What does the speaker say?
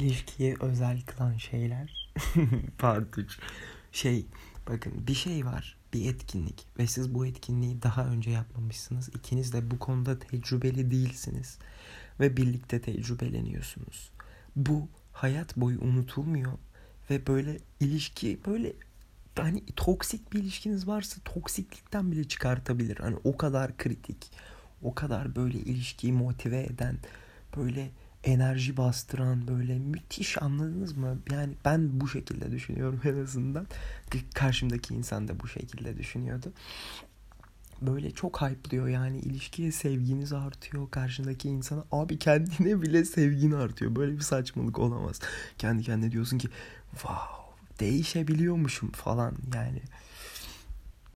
ilişkiyi özel kılan şeyler. Part 3. Şey bakın bir şey var bir etkinlik ve siz bu etkinliği daha önce yapmamışsınız. İkiniz de bu konuda tecrübeli değilsiniz ve birlikte tecrübeleniyorsunuz. Bu hayat boyu unutulmuyor ve böyle ilişki böyle hani toksik bir ilişkiniz varsa toksiklikten bile çıkartabilir. Hani o kadar kritik, o kadar böyle ilişkiyi motive eden, böyle enerji bastıran böyle müthiş anladınız mı? Yani ben bu şekilde düşünüyorum en azından. Karşımdaki insan da bu şekilde düşünüyordu. Böyle çok hype'lıyor yani ilişkiye sevginiz artıyor karşındaki insana. Abi kendine bile sevgin artıyor. Böyle bir saçmalık olamaz. Kendi kendine diyorsun ki wow değişebiliyormuşum falan yani.